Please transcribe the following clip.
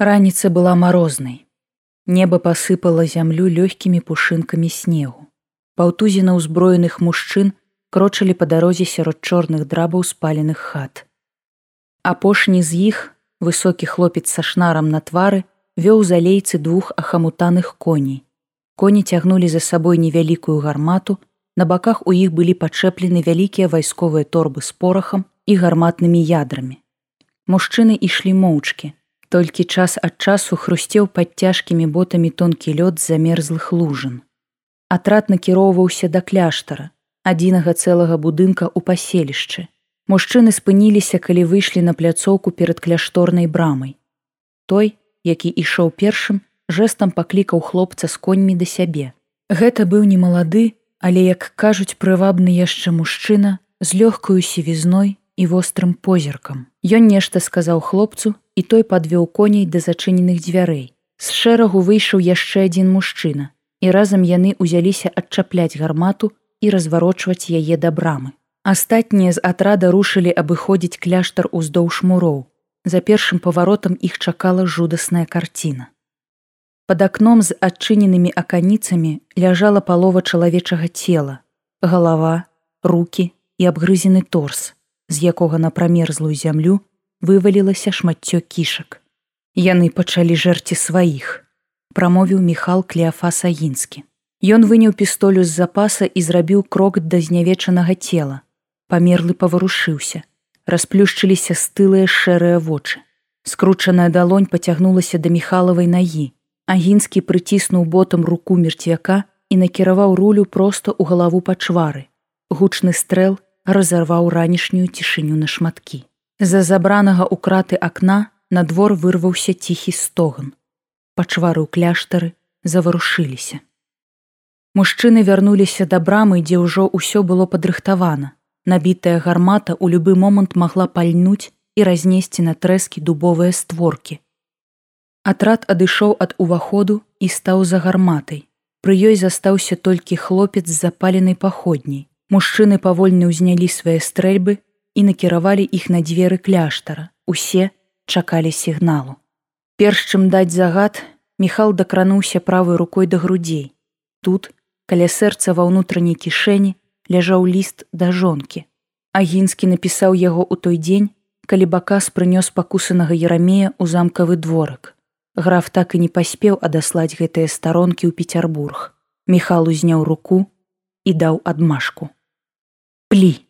Раніца была марознай. Неба пасыпала зямлю лёгкімі пушынкамі снегу. Паўтузіна ўзброеных мужчын крочылі па дарозе сярод чорных драбаў спаленых хат. Апошні з іх, высокі хлопец са шнарам на твары, вёў залейцы двух ахамутаных коней. Коні цягнулі за сабой невялікую гармату, на баках у іх былі пачэплены вялікія вайсковыя торбы з порахам і гарматнымі ядрамі. Мужчыны ішлі моўчкі, толькі час ад часу хрусцеў пад цяжкімі ботамі тонкі лёд замерзлых лужын. Атрад накіроўваўся да кляштара, адзінага цэлага будынка ў паселішчы. Мужчыны спыніліся, калі выйшлі на пляцоўку перад кляшторнай брамай. Той, які ішоў першым, жэсам паклікаў хлопца з коньмі да сябе. Гэта быў не малады, але, як кажуць, прывабны яшчэ мужчына з лёгкаю сівізной і вострым позіркам. Ён нешта сказаў хлопцу і той падвёў коней да зачыненых дзвярэй. З шэрагу выйшаў яшчэ адзін мужчына, і разам яны ўзяліся адчапляць гармату і разварочваць яе да брамы. Астатнія з атрада рушылі абыходзіць кляштар уздоўж муроў. За першым паваротам іх чакала жудасная карціна. Пад акном з адчыненымі аканіцамі ляжала палова чалавечага цела, галава, руки і абгрызены торс, з якога на прамерзлую зямлю вывалілася шмаццё кішак. Яны пачалі жэрці сваіх, прамовіў Міхал Клеафасаінскі. Ён выняў пістолю з запаса і зрабіў крок да знявечанага цела. Памерлы паварушыўся, расплюшчыліся стылыя шэрыя вочы. Скручаная далонь пацягнулася да міхалавай нагі. Агінскі прыціснуў ботам руку мерцвяка і накіраваў рулю проста ў галаву пачвары. Гучны стрэл разарваў ранішнюю цішыню на шматкі. З-за забранага ў краты акна на двор вырваўся ціхі стоган. Пачвары ў кляштары заварушыліся. Мужчыны вярнуліся да брамы, дзе ўжо ўсё было падрыхтавана. Набітая гармата ў любы момант магла пальнуць і разнесці на трэскі дубовыя створкі. Атрад адышоў ад уваходу і стаў за гарматай. Пры ёй застаўся толькі хлопец з запаленай паходняй. Мужчыны павольна ўзнялі свае стрэльбы і накіравалі іх на дзверы кляштара. Усе чакалі сігналу. Перш чым даць загад, Міхал дакрануўся правой рукой да грудзей. Тут, каля сэрца ва ўнутранай кішэні ляжаў ліст да жонкі. Агінскі напісаў яго ў той дзень, калі бакас прынёс пакусанага ерамея ў замкавы дворак. Граф так і не паспеў адаслаць гэтыя старонкі ў пецярбург. Міхал узняў руку і даў адмашку. Плі.